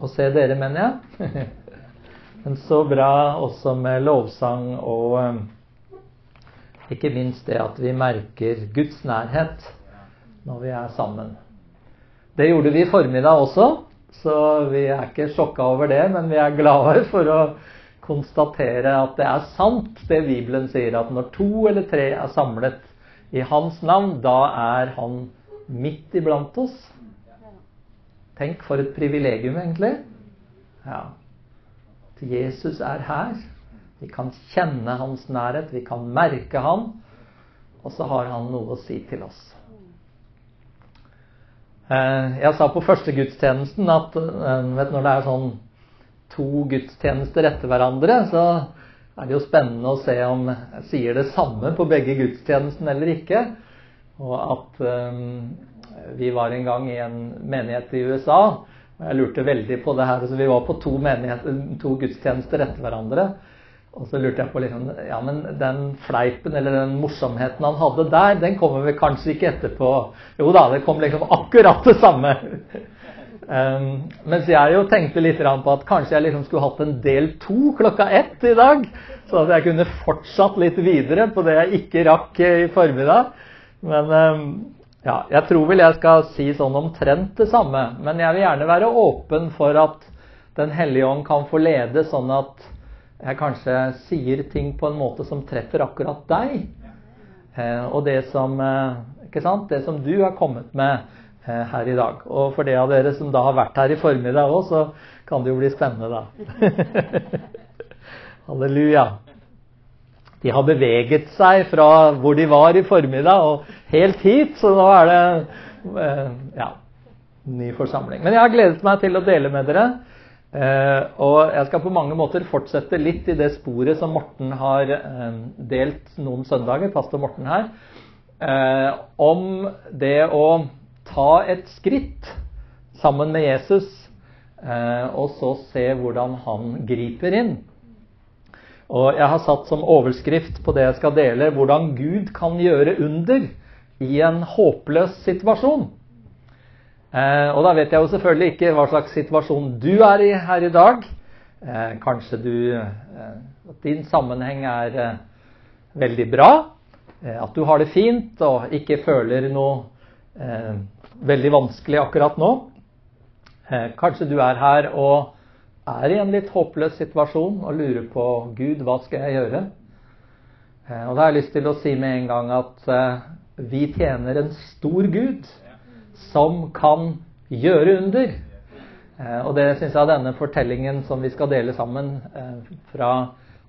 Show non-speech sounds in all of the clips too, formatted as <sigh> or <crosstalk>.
å se dere, mener jeg. <laughs> Men så bra også med lovsang og eh, ikke minst det at vi merker Guds nærhet når vi er sammen. Det gjorde vi i formiddag også, så vi er ikke sjokka over det, men vi er glade <laughs> for å konstatere at det er sant, det Bibelen sier, at når to eller tre er samlet i Hans navn, da er Han midt iblant oss. Tenk for et privilegium, egentlig. Ja. Jesus er her. Vi kan kjenne hans nærhet, vi kan merke han, og så har han noe å si til oss. Eh, jeg sa på første gudstjenesten at eh, vet, når det er sånn to gudstjenester etter hverandre, så er det jo spennende å se om jeg sier det samme på begge gudstjenestene eller ikke. Og at um, vi var en gang i en menighet i USA. og Jeg lurte veldig på det her. så Vi var på to, to gudstjenester etter hverandre. Og så lurte jeg på liksom, ja, men den fleipen eller den morsomheten han hadde der, den kommer vel kanskje ikke etterpå. Jo da, det kom liksom akkurat det samme. Um, mens jeg jo tenkte litt på at kanskje jeg liksom skulle hatt en del to klokka ett i dag. Så at jeg kunne fortsatt litt videre på det jeg ikke rakk i formiddag. Men um, ja, jeg tror vel jeg skal si sånn omtrent det samme. Men jeg vil gjerne være åpen for at Den hellige ånd kan få lede, sånn at jeg kanskje sier ting på en måte som treffer akkurat deg. Eh, og det som, eh, ikke sant? det som du har kommet med eh, her i dag. Og for de av dere som da har vært her i formiddag òg, så kan det jo bli spennende, da. <laughs> Halleluja. De har beveget seg fra hvor de var i formiddag og helt hit, så nå er det eh, ja, ny forsamling. Men jeg har gledet meg til å dele med dere. Eh, og jeg skal på mange måter fortsette litt i det sporet som Morten har eh, delt noen søndager, pastor Morten her, om det å ta et skritt sammen med Jesus, og så se hvordan han griper inn. Og jeg har satt som overskrift på det jeg skal dele, hvordan Gud kan gjøre under i en håpløs situasjon. Eh, og da vet jeg jo selvfølgelig ikke hva slags situasjon du er i her i dag. Eh, kanskje du eh, At din sammenheng er eh, veldig bra. Eh, at du har det fint og ikke føler noe eh, veldig vanskelig akkurat nå. kanskje du er her og er i en litt håpløs situasjon og lurer på Gud, hva skal jeg gjøre? Eh, og da har jeg lyst til å si med en gang at eh, vi tjener en stor Gud som kan gjøre under. Eh, og det syns jeg denne fortellingen som vi skal dele sammen fra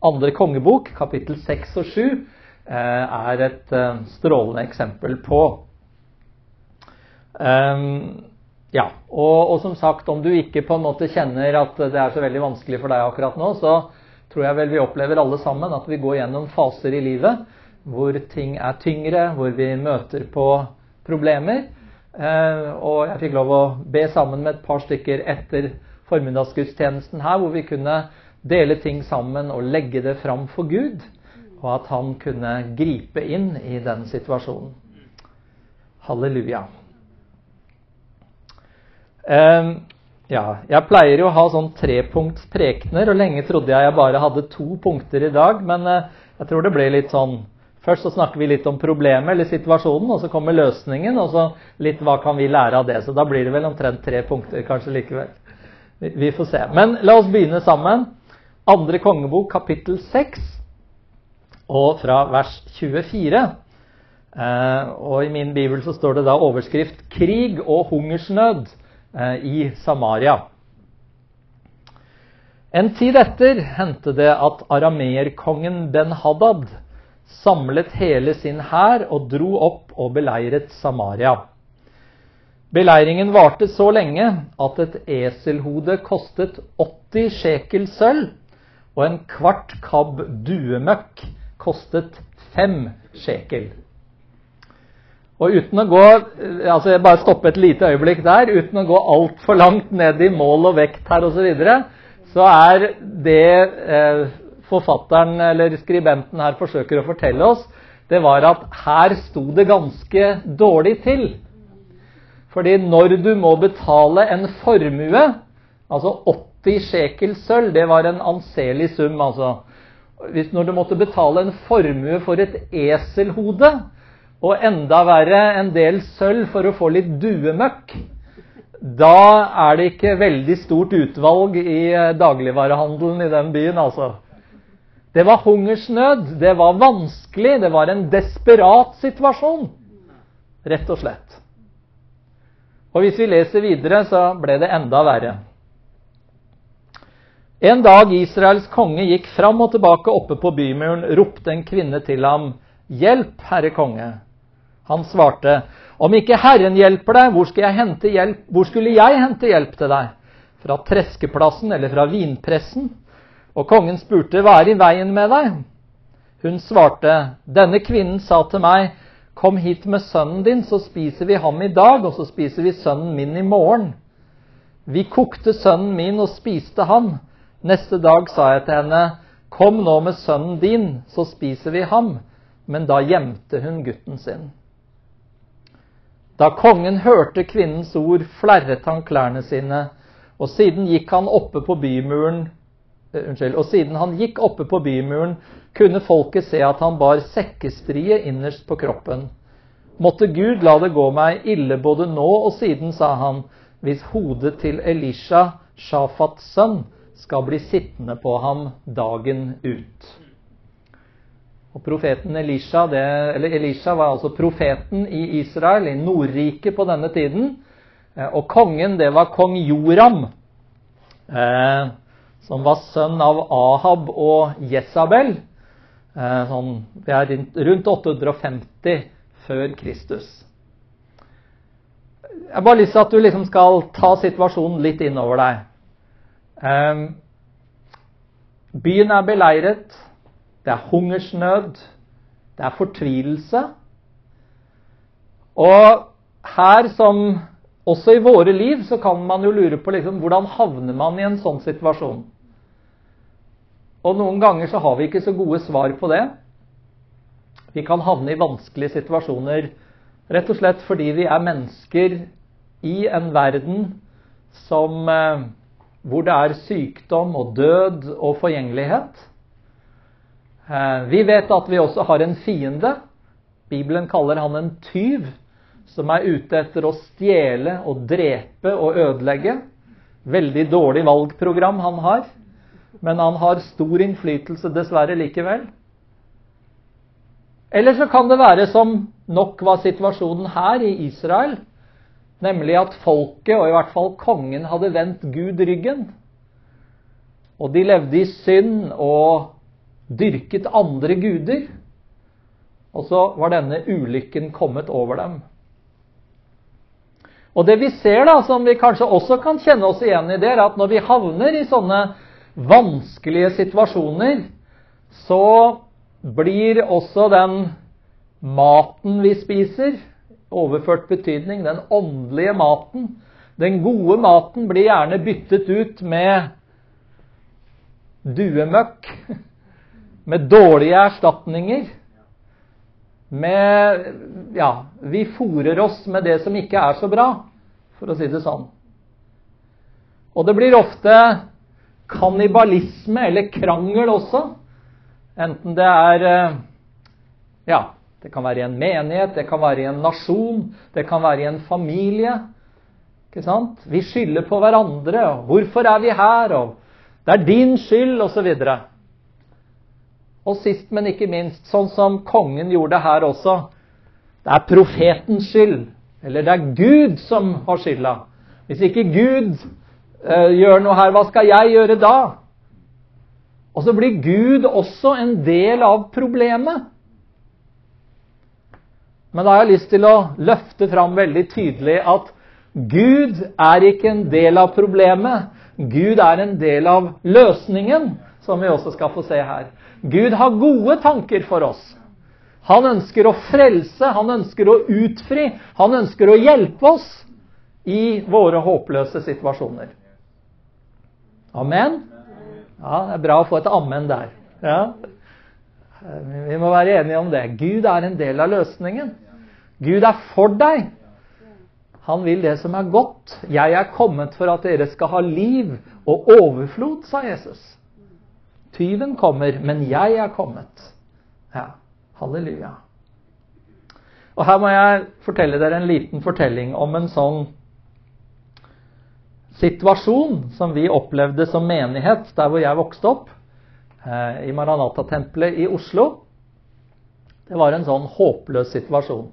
andre kongebok, kapittel 6 og 7, er et strålende eksempel på. Ja, og, og, som sagt, om du ikke på en måte kjenner at det er så veldig vanskelig for deg akkurat nå, så tror jeg vel vi opplever alle sammen at vi går gjennom faser i livet hvor ting er tyngre, hvor vi møter på problemer. Eh, og jeg fikk lov å be sammen med et par stykker etter formiddagsgudstjenesten her, hvor vi kunne dele ting sammen og legge det fram for Gud, og at han kunne gripe inn i den situasjonen. Halleluja. Uh, ja, jeg pleier jo å ha sånn trepunkts prekener, og lenge trodde jeg jeg bare hadde to punkter i dag. Men uh, jeg tror det ble litt sånn Først så snakker vi litt om problemet eller situasjonen, og så kommer løsningen, og så litt hva kan vi lære av det. Så da blir det vel omtrent tre punkter kanskje likevel. Vi, vi får se. Men la oss begynne sammen. Andre kongebok, kapittel 6, og fra vers 24. Uh, og I min bibel så står det da overskrift 'Krig og hungersnød'. Eh, i Samaria. En tid etter hendte det at arameerkongen Ben-Hadad samlet hele sin hær og dro opp og beleiret Samaria. Beleiringen varte så lenge at et eselhode kostet 80 shekel sølv, og en kvart kabb duemøkk kostet fem shekel. Og uten å gå altså jeg bare stoppe et lite øyeblikk der, uten å gå altfor langt ned i mål og vekt her osv., så, videre, så er det eh, forfatteren eller skribenten her forsøker å fortelle oss, det var at her sto det ganske dårlig til. Fordi når du må betale en formue, Altså 80 sjekel sølv, det var en anselig sum, altså. Hvis når du måtte betale en formue for et eselhode, og enda verre en del sølv for å få litt duemøkk, da er det ikke veldig stort utvalg i eh, dagligvarehandelen i den byen, altså. Det var hungersnød, det var vanskelig, det var en desperat situasjon. Rett og slett. Og hvis vi leser videre, så ble det enda verre. En dag Israels konge gikk fram og tilbake oppe på bymuren, ropte en kvinne til ham, 'Hjelp, herre konge.' Han svarte, 'Om ikke Herren hjelper deg, hvor, skal jeg hente hjelp? hvor skulle jeg hente hjelp til deg?' Fra treskeplassen eller fra vinpressen? Og kongen spurte, 'Hva er i veien med deg?' Hun svarte, 'Denne kvinnen sa til meg, 'Kom hit med sønnen din, så spiser vi ham i dag, og så spiser vi sønnen min i morgen.' Vi kokte sønnen min og spiste ham. Neste dag sa jeg til henne, 'Kom nå med sønnen din, så spiser vi ham.' Men da gjemte hun gutten sin. Da kongen hørte kvinnens ord, flerret han klærne sine, og siden han bymuren uh, Unnskyld. Og siden han gikk oppe på bymuren, kunne folket se at han bar sekkestrie innerst på kroppen. Måtte Gud la det gå meg ille både nå og siden, sa han, hvis hodet til Elisha, Shafats sønn, skal bli sittende på ham dagen ut. Og profeten Elisha, det, eller Elisha var altså profeten i Israel, i Nordriket på denne tiden. Eh, og kongen, det var kong Joram, eh, som var sønn av Ahab og Jesabel. Eh, sånn, det er rundt 850 før Kristus. Jeg har bare lyst til at du liksom skal ta situasjonen litt innover deg. Eh, byen er beleiret. Det er hungersnød. Det er fortvilelse. Og her, som også i våre liv, så kan man jo lure på liksom, hvordan havner man i en sånn situasjon. Og noen ganger så har vi ikke så gode svar på det. Vi kan havne i vanskelige situasjoner rett og slett fordi vi er mennesker i en verden som eh, hvor det er sykdom og død og forgjengelighet. Eh, vi vet at vi også har en fiende. Bibelen kaller han en tyv, som er ute etter å stjele og drepe og ødelegge. Veldig dårlig valgprogram han har, men han har stor innflytelse dessverre likevel. Eller så kan det være som nok var situasjonen her i Israel, Nemlig at folket, og i hvert fall kongen, hadde vendt Gud ryggen. Og de levde i synd og dyrket andre guder. Og så var denne ulykken kommet over dem. Og det vi ser, da, som vi kanskje også kan kjenne oss igjen i, det er at når vi havner i sånne vanskelige situasjoner, så blir også den maten vi spiser, overført betydning, den åndelige maten. Den gode maten blir gjerne byttet ut med duemøkk, <laughs> med dårlige erstatninger. Med Ja, vi fòrer oss med det som ikke er så bra, for å si det sånn. Og det blir ofte kannibalisme eller krangel også. Enten det er eh, ja, det kan være i en menighet, det kan være i en nasjon, det kan være i en familie. Ikke sant? Vi skylder på hverandre. og 'Hvorfor er vi her?' og 'Det er din skyld', osv. Og, sist, men ikke minst, sånn som kongen gjorde her også. Det er profetens skyld. Eller det er Gud som har skylda. Hvis ikke Gud eh, gjør noe her, hva skal jeg gjøre da? Og så blir Gud også en del av problemet. Men da har jeg lyst til å løfte fram veldig tydelig at Gud er ikke en del av problemet. Gud er en del av løsningen, som vi også skal få se her. Gud har gode tanker for oss. Han ønsker å frelse, han ønsker å utfri, han ønsker å hjelpe oss i våre håpløse situasjoner. Amen? Ja, Det er bra å få et amen der. Ja. Vi må være enige om det. Gud er en del av løsningen. Gud er for deg. Han vil det som er godt. Jeg er kommet for at dere skal ha liv og overflod, sa Jesus. Tyven kommer, men jeg er kommet. Ja, halleluja. Og her må jeg fortelle dere en liten fortelling om en sånn situasjon som vi opplevde som menighet der hvor jeg vokste opp, eh, i Maranata-tempelet i Oslo. Det var en sånn håpløs situasjon.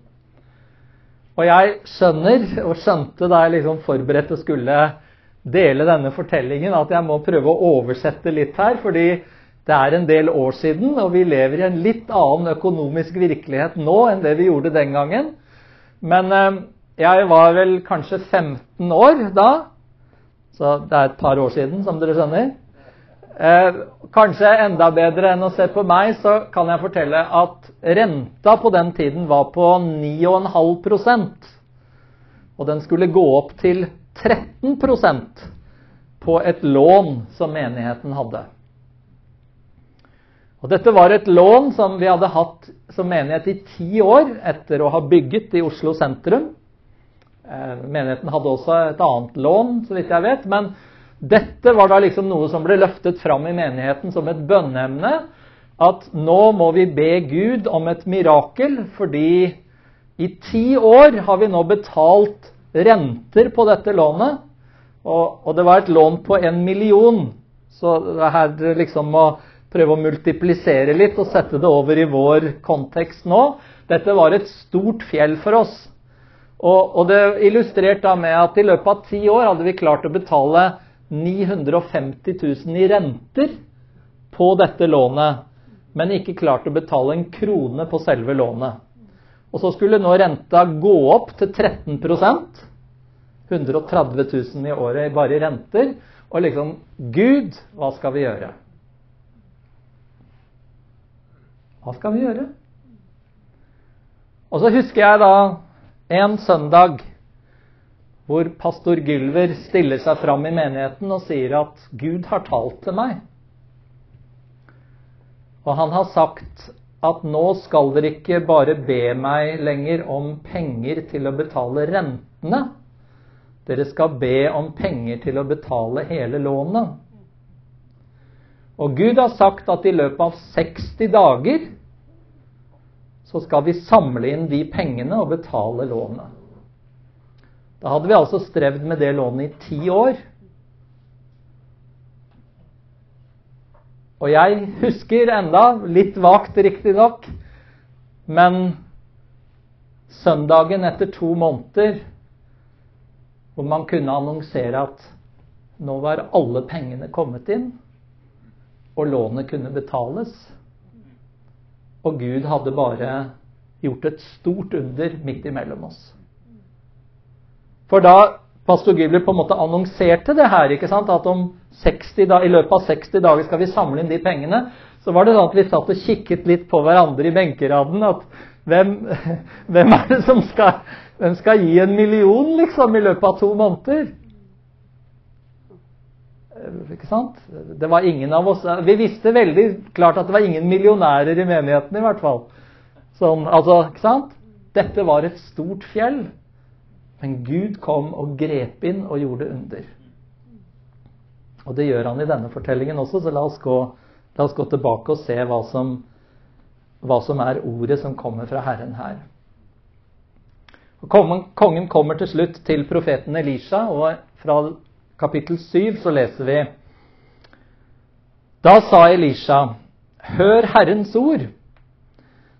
Og jeg skjønner, og skjønte da jeg liksom forberedte skulle dele denne fortellingen, at jeg må prøve å oversette litt her. fordi det er en del år siden, og vi lever i en litt annen økonomisk virkelighet nå enn det vi gjorde den gangen. Men eh, jeg var vel kanskje 15 år da, så det er et par år siden, som dere skjønner. Eh, kanskje enda bedre enn å se på meg, så kan jeg fortelle at renta på den tiden var på 9,5% Og den skulle gå opp til 13% på et lån som menigheten hadde. Og Dette var et lån som vi hadde hatt som menighet i ti år etter å ha bygget i Oslo sentrum. Eh, menigheten hadde også et annet lån, så vidt jeg vet. Men dette var da liksom noe som ble løftet fram i menigheten som et bønneemne. At nå må vi be Gud om et mirakel, fordi i ti år har vi nå betalt renter på dette lånet. Og, og det var et lån på en million. Så det her liksom å prøve å multiplisere litt og sette det over i vår kontekst nå. Dette var et stort fjell for oss. Og, og det illustrert da med at i løpet av ti år hadde vi klart å betale 950 000 i renter på dette lånet, men ikke klart å betale en krone på selve lånet. Og så skulle nå renta gå opp til 13 130 000 i året bare i renter. Og liksom Gud, hva skal vi gjøre? Hva skal vi gjøre? Og så husker jeg da en søndag hvor pastor Gylver stiller seg fram i menigheten og sier at Gud har talt til meg. Og han har sagt at nå skal dere ikke bare be meg lenger om penger til å betale rentene. Dere skal be om penger til å betale hele lånet. Og Gud har sagt at i løpet av 60 dager så skal vi samle inn de pengene og betale lånet. Da hadde vi altså strevd med det lånet i ti år. Og jeg husker enda, litt vagt riktignok, men søndagen etter to måneder hvor man kunne annonsere at nå var alle pengene kommet inn, og lånet kunne betales. Og Gud hadde bare gjort et stort under midt imellom oss. For da pastor Gibler på en måte annonserte det her, ikke sant? at om 60 da, i løpet av 60 dager skal vi samle inn de pengene, så var det sånn at vi satt og kikket litt på hverandre i benkeraden. at hvem, <laughs> hvem er det som skal, skal gi en million liksom, i løpet av to måneder? Ikke sant? Det var ingen av oss Vi visste veldig klart at det var ingen millionærer i menigheten, i hvert fall. Sånn, altså, ikke sant? Dette var et stort fjell. Men Gud kom og grep inn og gjorde under. Og det gjør han i denne fortellingen også, så la oss gå, la oss gå tilbake og se hva som, hva som, er ordet som kommer fra Herren her. Kongen, kommer til slutt til profeten Elisha, og fra kapittel 7 så leser vi Da sa Elisha, hør Herrens ord.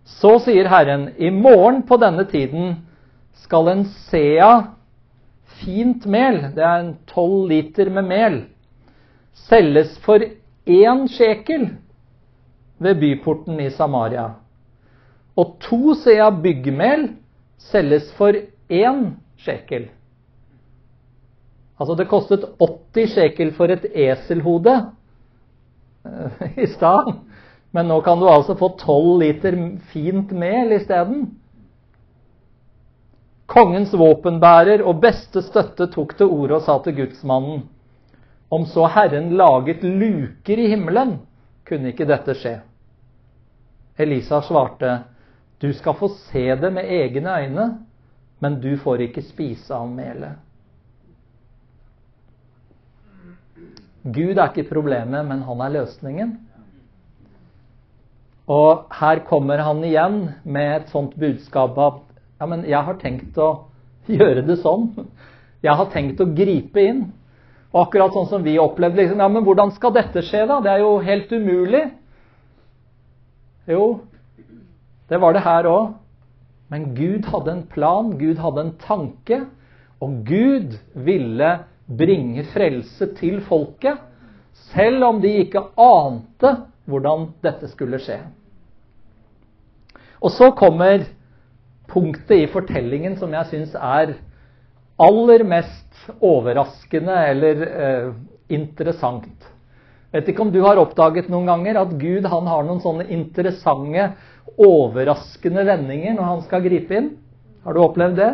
Så sier Herren, i morgen på denne tiden skal en sea fint mel, det er en tolv liter med mel, selges for én sjekel ved byporten i Samaria. Og to sea byggmel selges for én sjekel. Altså det kostet 80 sjekel for et eselhode eh, <laughs> i stad. Men nå kan du altså få 12 liter fint mel isteden. Kongens våpenbærer og beste støtte tok til orde og sa til gudsmannen om så Herren laget luker i himmelen, kunne ikke dette skje. Elisa svarte, du skal få se det med egne øyne, men du får ikke spise av melet. Gud er ikke problemet, men han er løsningen. Og her kommer han igjen med et sånt budskap at ja, men jeg har tenkt å gjøre det sånn. Jeg har tenkt å gripe inn. Og akkurat sånn som vi opplevde liksom, ja, men hvordan skal dette skje, da? Det er jo helt umulig. Jo, det var det her òg. Men Gud hadde en plan, Gud hadde en tanke. Og Gud ville bringe frelse til folket, selv om de ikke ante hvordan dette skulle skje. Og så kommer punktet i fortellingen som jeg syns er aller mest overraskende eller eh, interessant. Vet ikke om du har oppdaget noen ganger at Gud han har noen sånne interessante, overraskende vendinger når han skal gripe inn. Har du opplevd det?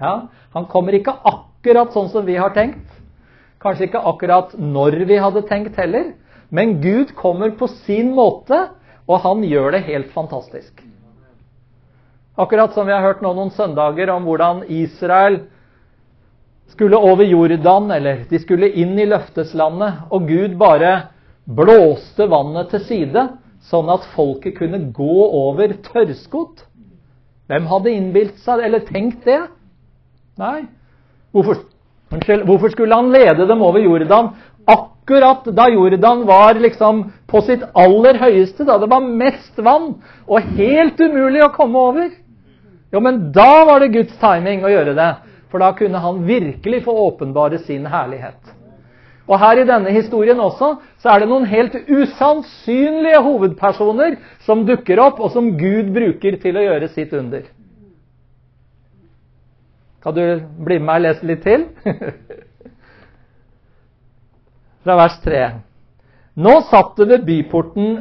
Ja, Han kommer ikke akkurat sånn som vi har tenkt. Kanskje ikke akkurat når vi hadde tenkt heller. Men Gud kommer på sin måte, og han gjør det helt fantastisk. Akkurat som vi har hørt nå noen søndager om hvordan Israel skulle over Jordan, eller de skulle inn i løfteslandet, og Gud bare blåste vannet til side, sånn at folket kunne gå over tørrskodd. Hvem hadde innbilt seg eller tenkt det? Nei. Hvorfor, hvorfor skulle han lede dem over Jordan akkurat da Jordan var liksom på sitt aller høyeste, da det var mest vann og helt umulig å komme over? Jo, men da var det Guds timing å gjøre det. For da kunne han virkelig få åpenbare sin herlighet. Og her i denne historien også så er det noen helt usannsynlige hovedpersoner som dukker opp, og som Gud bruker til å gjøre sitt under. Kan du bli med meg og lese litt til? <laughs> Fra vers 3. Nå satt det ved byporten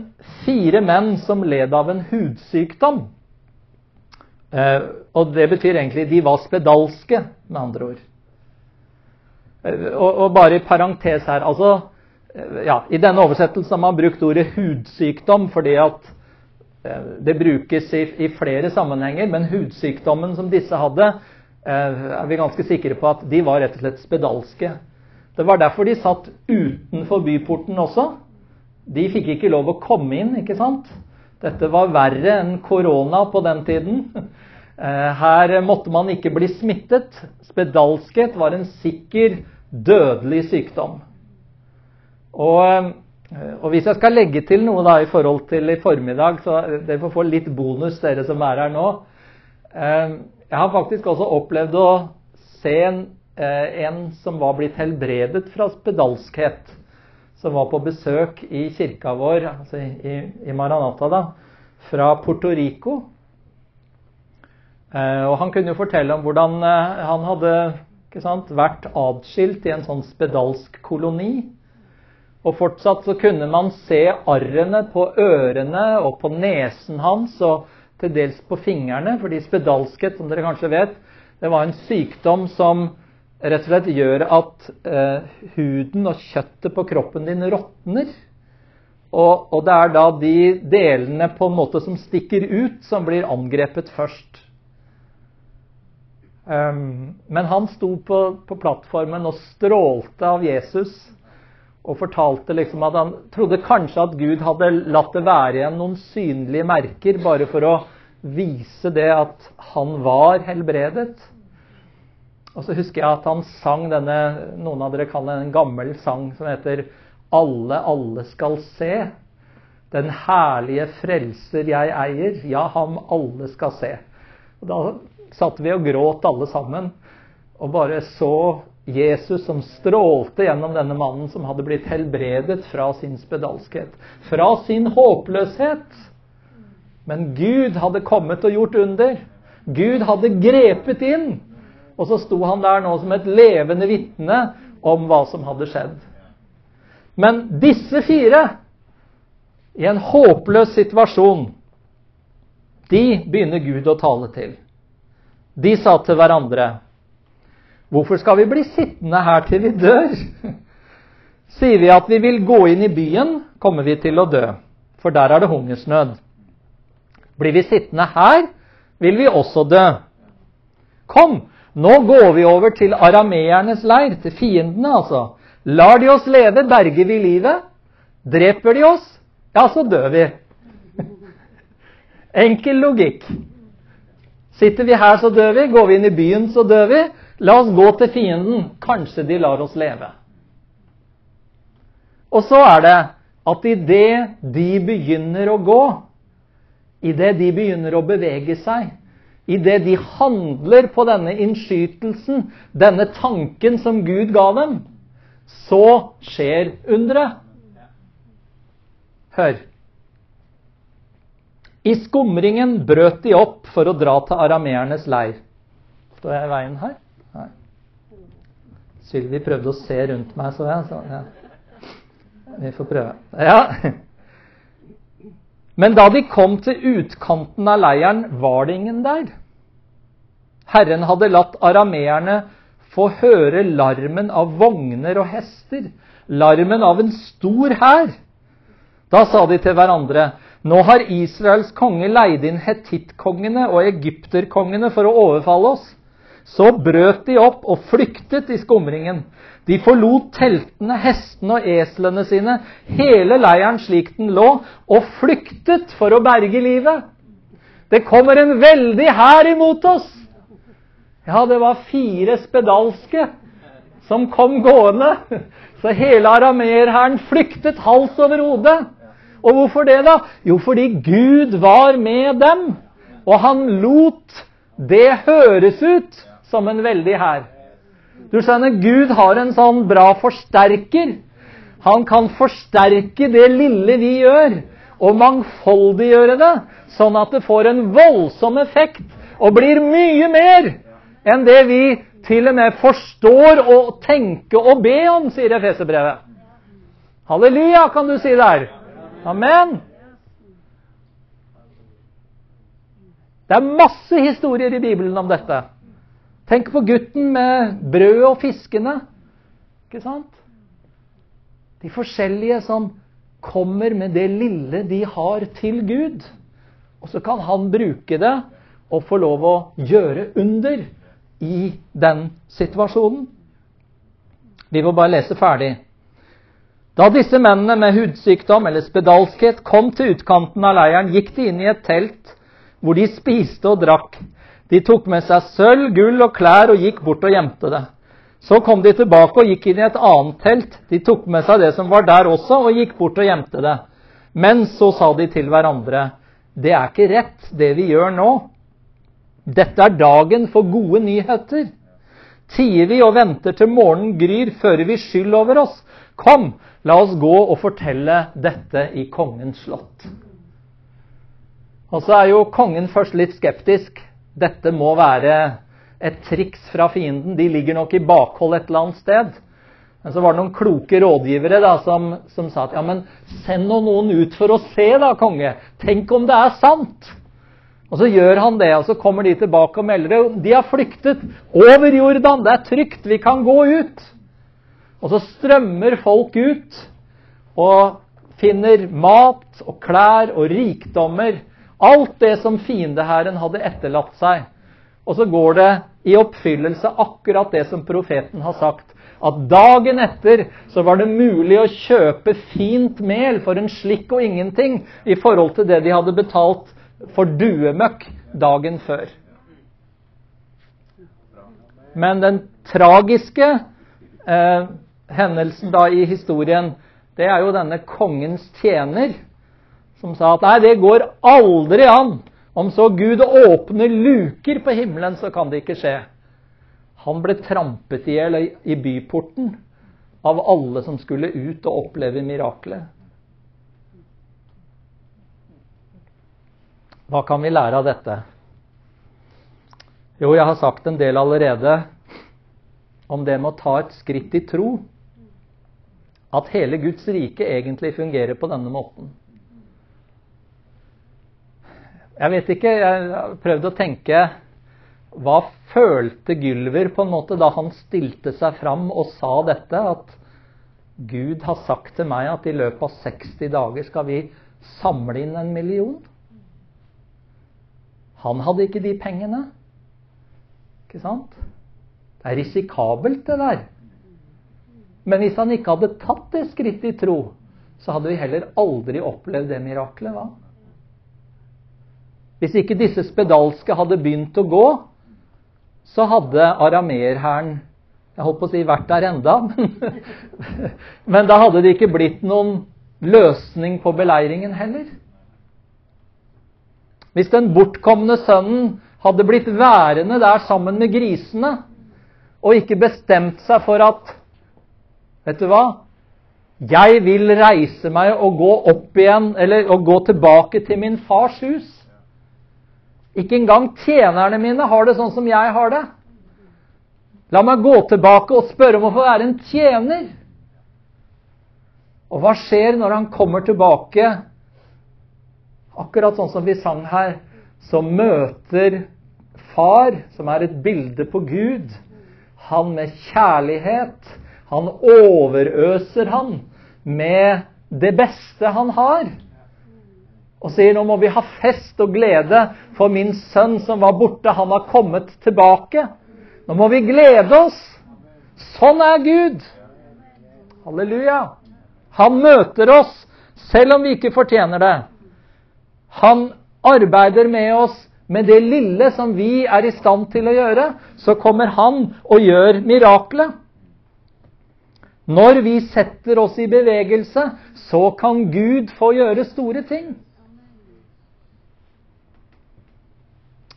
fire menn som led av en hudsykdom. Eh, og det betyr egentlig de var spedalske, med andre ord. Eh, og, og bare i parentes her altså, eh, ja, I denne oversettelsen har man brukt ordet hudsykdom fordi at det brukes i, i, flere sammenhenger, men hudsykdommen som disse hadde, er vi ganske sikre på at de var rett og slett spedalske. Det var derfor de satt utenfor byporten også. De fikk ikke lov å komme inn, ikke sant? Dette var verre enn korona på den tiden. <laughs> Eh, her måtte man ikke bli smittet. Spedalskhet var en sikker dødelig sykdom. Og, eh, og, hvis jeg skal legge til noe da i forhold til i formiddag, så dere får få litt bonus, dere som er her nå. Eh, jeg har faktisk også opplevd å se en, en som var blitt helbredet fra spedalskhet. Som var på besøk i kirka vår, altså i, i Maranata, da, fra Puerto Rico. Eh, og Han kunne jo fortelle om hvordan eh, han hadde sant, vært atskilt i en sånn spedalsk koloni. Og fortsatt så kunne man se arrene på ørene og på nesen hans og til dels på fingrene, fordi spedalskhet, som dere kanskje vet, det var en sykdom som rett og slett gjør at eh, huden og kjøttet på kroppen din råtner. Og, og, det er da de delene på en måte som stikker ut, som blir angrepet først. Um, men han sto på, på, plattformen og strålte av Jesus og fortalte liksom at han trodde kanskje at Gud hadde latt det være igjen noen synlige merker bare for å vise det at han var helbredet. Og så husker jeg at han sang denne Noen av dere kan en gammel sang som heter 'Alle, alle skal se'. Den herlige frelser jeg eier, ja, ham alle skal se. Og da satt vi og gråt alle sammen. Og bare så Jesus som strålte gjennom denne mannen som hadde blitt helbredet fra sin spedalskhet. Fra sin håpløshet. Men Gud hadde kommet og gjort under. Gud hadde grepet inn. Og så sto han der nå som et levende vitne om hva som hadde skjedd. Men disse fire, i en håpløs situasjon, de begynner Gud å tale til. De sa til hverandre, 'Hvorfor skal vi bli sittende her til vi dør?' <laughs> Sier vi at vi vil gå inn i byen, kommer vi til å dø, for der er det hungersnød. Blir vi sittende her, vil vi også dø. Kom, nå går vi over til arameernes leir, til fiendene, altså. Lar de oss leve, berger vi livet. Dreper de oss, ja, så dør vi. <laughs> Enkel logikk. Sitter vi her, så dør vi. Går vi inn i byen, så dør vi. La oss gå til fienden. Kanskje de lar oss leve. Og så er det at idet de begynner å gå, idet de begynner å bevege seg, idet de handler på denne innskytelsen, denne tanken som Gud ga dem, så skjer underet. Hør. I skumringen brøt de opp for å dra til arameernes leir. Står jeg i veien her? Nei. Sylvi prøvde å se rundt meg, så jeg. Så, ja. Vi får prøve. Ja. Men da de kom til utkanten av leiren, var det ingen der. Herren hadde latt arameerne få høre larmen av vogner og hester, larmen av en stor hær. Da sa de til hverandre, nå har Israels konge leid inn hetittkongene og egypterkongene for å overfalle oss. Så brøt de opp og flyktet i skumringen. De forlot teltene, hestene og eslene sine, hele leiren slik den lå, og flyktet for å berge livet. Det kommer en veldig hær imot oss! Ja, det var fire spedalske som kom gående. Så hele arameerhæren flyktet hals over hode. Og hvorfor det, da? Jo, fordi Gud var med dem. Og han lot det høres ut som en veldig hær. Du skjønner, Gud har en sånn bra forsterker. Han kan forsterke det lille vi gjør, og mangfoldiggjøre det, sånn at det får en voldsom effekt og blir mye mer enn det vi til og med forstår å tenke og be om, sier Efeserbrevet. Halleluja, kan du si der. Amen! Det er masse historier i Bibelen om dette. Tenk på gutten med brød og fiskene. Ikke sant? De forskjellige som kommer med det lille de har til Gud. Og så kan han bruke det og få lov å gjøre under i den situasjonen. Vi må bare lese ferdig. Da disse mennene med hudsykdom eller spedalskhet kom til utkanten av leiren, gikk de inn i et telt hvor de spiste og drakk. De tok med seg sølv, gull og klær og gikk bort og gjemte det. Så kom de tilbake og gikk inn i et annet telt. De tok med seg det som var der også, og gikk bort og gjemte det. Men så sa de til hverandre, det er ikke rett, det vi gjør nå. Dette er dagen for gode nyheter. Tier vi og venter til morgenen gryr, fører vi skyld over oss. Kom, La oss gå og fortelle dette i kongens slott. Og så er jo kongen først litt skeptisk. Dette må være et triks fra fienden. De ligger nok i bakhold et eller annet sted. Men så var det noen kloke rådgivere da, som, som sa at ja, men send nå noen ut for å se, da, konge. Tenk om det er sant. Og så gjør han det, og så kommer de tilbake og melder det. De har flyktet over Jordan. Det er trygt. Vi kan gå ut. Og så strømmer folk ut og finner mat og klær og rikdommer. Alt det som fiendehæren hadde etterlatt seg. Og så går det i oppfyllelse akkurat det som profeten har sagt. At dagen etter så var det mulig å kjøpe fint mel for en slikk og ingenting i forhold til det de hadde betalt for duemøkk dagen før. Men den tragiske eh, hendelsen da i historien, det er jo denne kongens tjener som sa at nei, det går aldri an. Om så Gud åpner luker på himmelen, så kan det ikke skje. Han ble trampet i hjel i byporten av alle som skulle ut og oppleve miraklet. Hva kan vi lære av dette? Jo, jeg har sagt en del allerede om det med å ta et skritt i tro at hele Guds rike egentlig fungerer på denne måten. Jeg vet ikke, jeg har prøvd å tenke Hva følte Gylver på en måte da han stilte seg fram og sa dette? At Gud har sagt til meg at i løpet av 60 dager skal vi samle inn en million. Han hadde ikke de pengene. Ikke sant? Det er risikabelt, det der. Men hvis han ikke hadde tatt det skrittet i tro, så hadde vi heller aldri opplevd det miraklet. hva? Hvis ikke disse spedalske hadde begynt å gå, så hadde arameerhæren jeg holdt på å si vært der enda, <laughs> men, men da hadde det ikke blitt noen løsning på beleiringen heller. Hvis den bortkomne sønnen hadde blitt værende der sammen med grisene og ikke bestemt seg for at Vet du hva? Jeg vil reise meg og gå opp igjen, eller gå tilbake til min fars hus. Ikke engang tjenerne mine har det sånn som jeg har det. La meg gå tilbake og spørre om å få være en tjener. Og hva skjer når han kommer tilbake? Akkurat sånn som vi sang her, så møter far, som er et bilde på Gud, han med kjærlighet. Han overøser han med det beste han har. Og sier nå må vi ha fest og glede, for min sønn som var borte, han har kommet tilbake. Nå må vi glede oss. Sånn er Gud. Halleluja. Han møter oss selv om vi ikke fortjener det. Han arbeider med oss med det lille som vi er i stand til å gjøre. Så kommer han og gjør miraklet. Når vi setter oss i bevegelse, så kan Gud få gjøre store ting.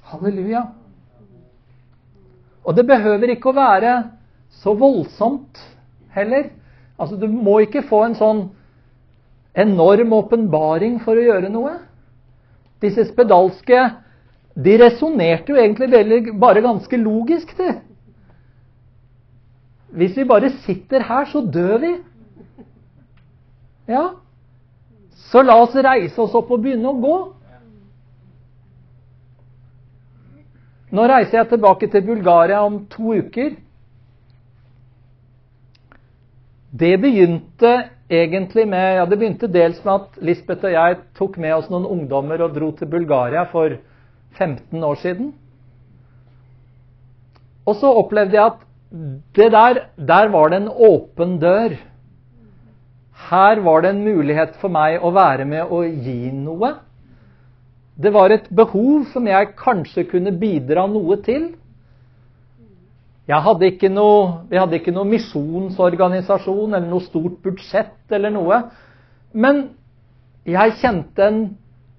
Halleluja. Og det behøver ikke å være så voldsomt heller. Altså, Du må ikke få en sånn enorm åpenbaring for å gjøre noe. Disse spedalske de resonnerte jo egentlig bare ganske logisk. de. Hvis vi bare sitter her, så dør vi. Ja. Så la oss reise oss opp og begynne å gå. Nå reiser jeg tilbake til Bulgaria om to uker. Det begynte egentlig med ja, det begynte dels med at Lisbeth og jeg tok med oss noen ungdommer og dro til Bulgaria for 15 år siden. Og så opplevde jeg at det der, der var det en åpen dør. Her var det en mulighet for meg å være med og gi noe. Det var et behov som jeg kanskje kunne bidra noe til. Hadde noe, vi hadde ikke noe misjonsorganisasjon eller noe stort budsjett eller noe. Men jeg kjente en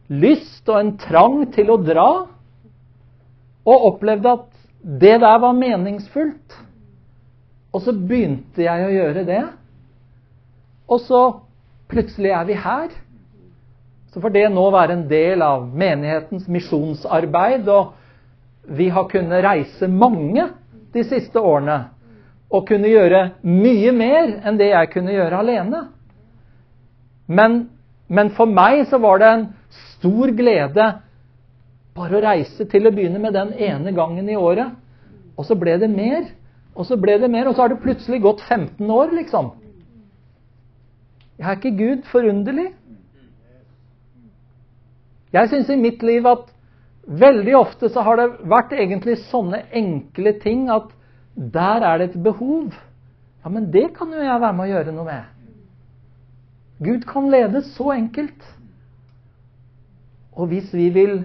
lyst og en trang til å dra, og opplevde at det der var meningsfullt. Og så begynte jeg å gjøre det. Og så plutselig er vi her. Så får det nå være en del av menighetens misjonsarbeid. Og vi har kunnet reise mange de siste årene. Og kunne gjøre mye mer enn det jeg kunne gjøre alene. Men, men for meg så var det en stor glede bare å reise til å begynne med den ene gangen i året. Og så ble det mer, og så ble det mer, og så har det plutselig gått 15 år, liksom. Jeg er ikke Gud forunderlig? Jeg syns i mitt liv at veldig ofte så har det vært egentlig sånne enkle ting at der er det et behov. Ja, men det kan jo jeg være med å gjøre noe med. Gud kan lede så enkelt. Og hvis vi vil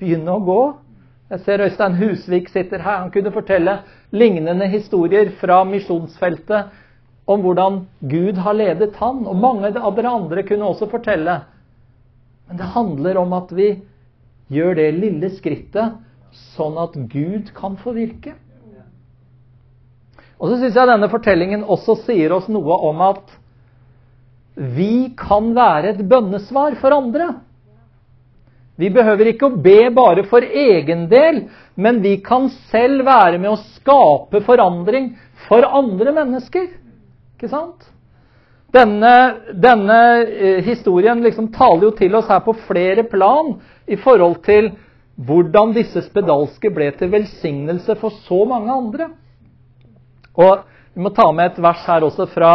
begynne å gå Jeg ser Øystein Husvik sitter her. Han kunne fortelle lignende historier fra misjonsfeltet om hvordan Gud har ledet han. Og mange av dere andre kunne også fortelle men det handler om at vi gjør det lille skrittet sånn at Gud kan få virke. Og så syns jeg denne fortellingen også sier oss noe om at vi kan være et bønnesvar for andre. Vi behøver ikke å be bare for egen del, men vi kan selv være med å skape forandring for andre mennesker. Ikke sant? Denne, denne eh, historien liksom taler jo til oss her på flere plan i forhold til hvordan disse spedalske ble til velsignelse for så mange andre. Og Vi må ta med et vers her også fra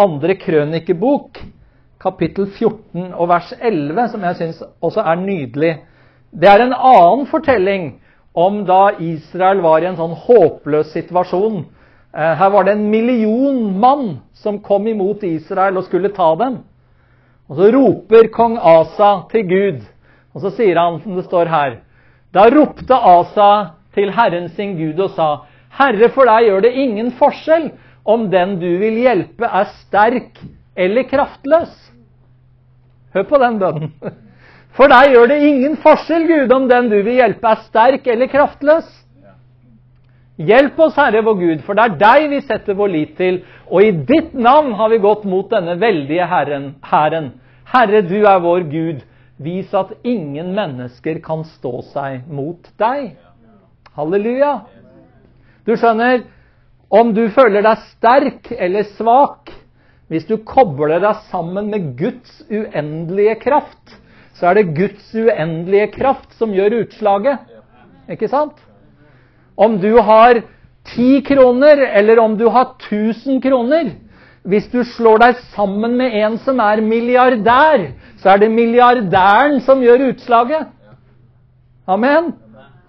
andre krønikebok, kapittel 14 og vers 11, som jeg syns også er nydelig. Det er en annen fortelling om da Israel var i en sånn håpløs situasjon. Eh, her var det en million mann som kom imot Israel og skulle ta dem. Og så roper kong Asa til Gud, og så sier han, som det står her Da ropte Asa til Herren sin Gud og sa, Herre, for deg gjør det ingen forskjell om den du vil hjelpe, er sterk eller kraftløs. Hør på den bønnen. <laughs> For deg gjør det ingen forskjell, Gud, om den du vil hjelpe, er sterk eller kraftløs. Hjelp oss, Herre vår Gud, for det er deg vi setter vår lit til, og i ditt navn har vi gått mot denne veldige Herren. Herre, du er vår Gud. Vis at ingen mennesker kan stå seg mot deg. Halleluja. Du skjønner, om du føler deg sterk eller svak, hvis du kobler deg sammen med Guds uendelige kraft, så er det Guds uendelige kraft som gjør utslaget. Ikke sant? Om du har ti kroner, eller om du har 1000 kroner Hvis du slår deg sammen med en som er milliardær, så er det milliardæren som gjør utslaget. Amen?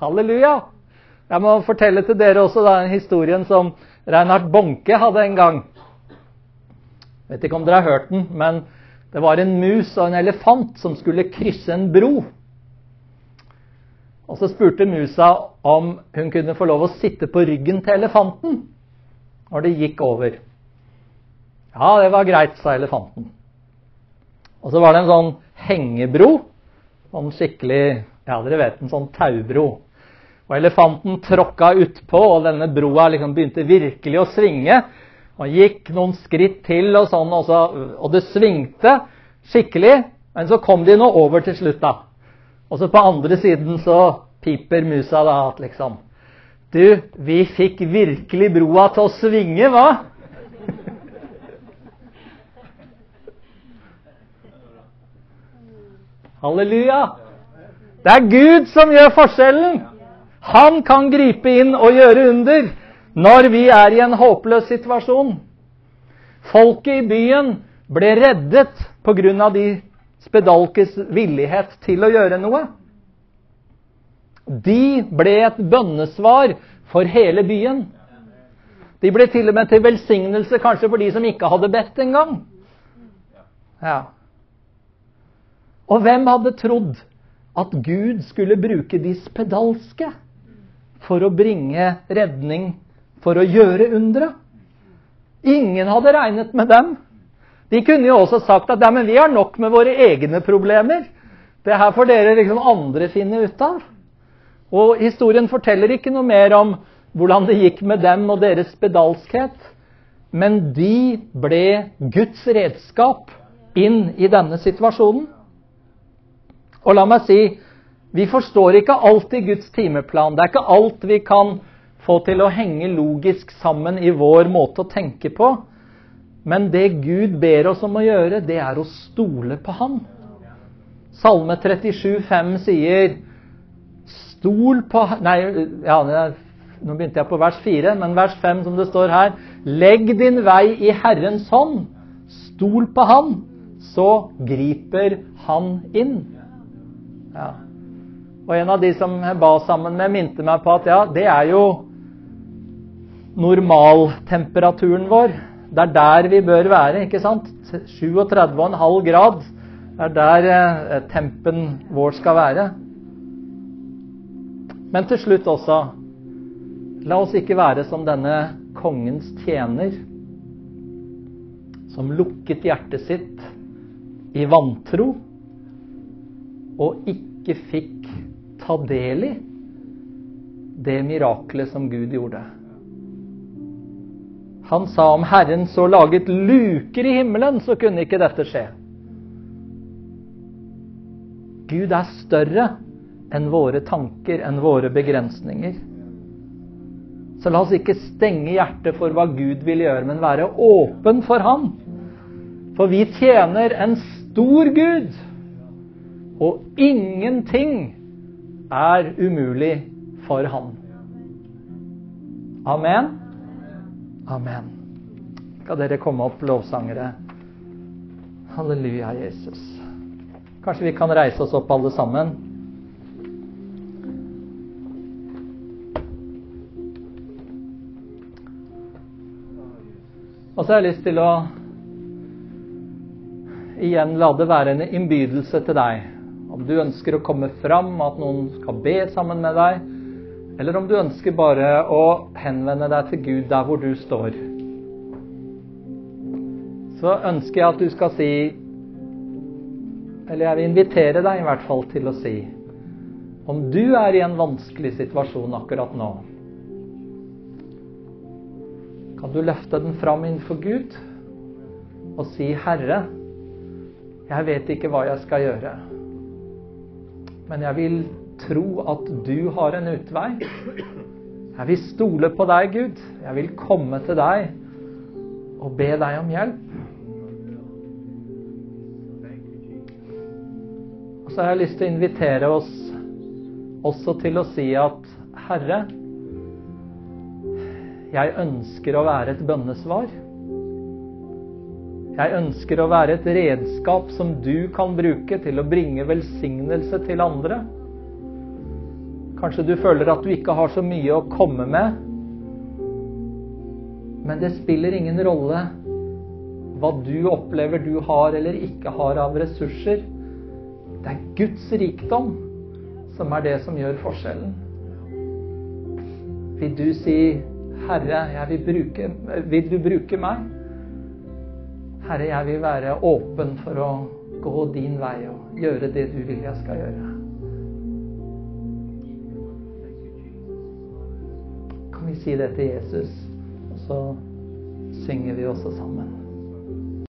Halleluja. Jeg må fortelle til dere også den historien som Reinhard Bonke hadde en gang. Vet ikke om dere har hørt den, men det var en mus og en elefant som skulle krysse en bro. Og Så spurte musa om hun kunne få lov å sitte på ryggen til elefanten når det gikk over. Ja, det var greit, sa elefanten. Og så var det en sånn hengebro. Sånn skikkelig Ja, dere vet, en sånn taubro. Og elefanten tråkka utpå, og denne broa liksom begynte virkelig å svinge. Han gikk noen skritt til, og sånn, og, så, og det svingte skikkelig. Men så kom de nå over til slutt, da. Og så på andre siden så piper musa da at liksom Du, vi fikk virkelig broa til å svinge, hva? Halleluja! Det er Gud som gjør forskjellen. Han kan gripe inn og gjøre under når vi er i en håpløs situasjon. Folket i byen ble reddet pga. de spedalkes villighet til å gjøre noe. De ble et bønnesvar for hele byen. De ble til og med til velsignelse kanskje for de som ikke hadde bedt engang. Ja. Og hvem hadde trodd at Gud skulle bruke de spedalske for å bringe redning for å gjøre undre. Ingen hadde regnet med dem. De kunne jo også sagt at nei, vi har nok med våre egne problemer. Det her får dere liksom andre finne ut av. Og historien forteller ikke noe mer om hvordan det gikk med dem og deres spedalskhet. Men de ble Guds redskap inn i denne situasjonen. Og la meg si, vi forstår ikke alltid Guds timeplan. Det er ikke alt vi kan få til å henge logisk sammen i vår måte å tenke på. Men det Gud ber oss om å gjøre, det er å stole på Han. Salme 37, 37,5 sier Stol på Nei, ja, nå begynte jeg på vers 4, men vers 5 som det står her Legg din vei i Herrens hånd. Stol på Han, så griper Han inn. Ja. Og en av de som jeg ba sammen med, minte meg på at ja, det er jo normaltemperaturen vår. Det er der vi bør være. ikke sant? 37,5 grad. Det er der eh, tempen vår skal være. Men til slutt også La oss ikke være som denne kongens tjener, som lukket hjertet sitt i vantro og ikke fikk ta del i det miraklet som Gud gjorde. Han sa om Herren så laget luker i himmelen, så kunne ikke dette skje. Gud er større enn våre tanker, enn våre begrensninger. Så la oss ikke stenge hjertet for hva Gud vil gjøre, men være åpen for Han. For vi tjener en stor Gud, og ingenting er umulig for Han. Amen. Amen. Skal dere komme opp, lovsangere? Halleluja, Jesus. Kanskje vi kan reise oss opp, alle sammen? Og så har jeg lyst til å igjen la det være en innbydelse til deg. Om du ønsker å komme fram, at noen skal be sammen med deg, eller om du ønsker bare å henvende deg til Gud der hvor du står. Så ønsker jeg at du skal si Eller jeg vil invitere deg i hvert fall til å si om du er i en vanskelig situasjon akkurat nå, kan du løfte den fram innenfor Gud og si, 'Herre, jeg vet ikke hva jeg skal gjøre.' Men jeg vil tro at du har en utvei. Jeg vil stole på deg, Gud. Jeg vil komme til deg og be deg om hjelp. Og så har jeg lyst til å invitere oss også til å si at Herre, jeg ønsker å være et bønnesvar. Jeg ønsker å være et redskap som du kan bruke til å bringe velsignelse til andre. Kanskje du føler at du ikke har så mye å komme med. Men det spiller ingen rolle hva du opplever du har eller ikke har av ressurser. Det er Guds rikdom som er det som gjør forskjellen. Vil du si, 'Herre, jeg vil, bruke, vil du bruke meg?' Herre, jeg vil være åpen for å gå din vei og gjøre det du vil jeg skal gjøre. Si det til Jesus, og så synger vi også sammen.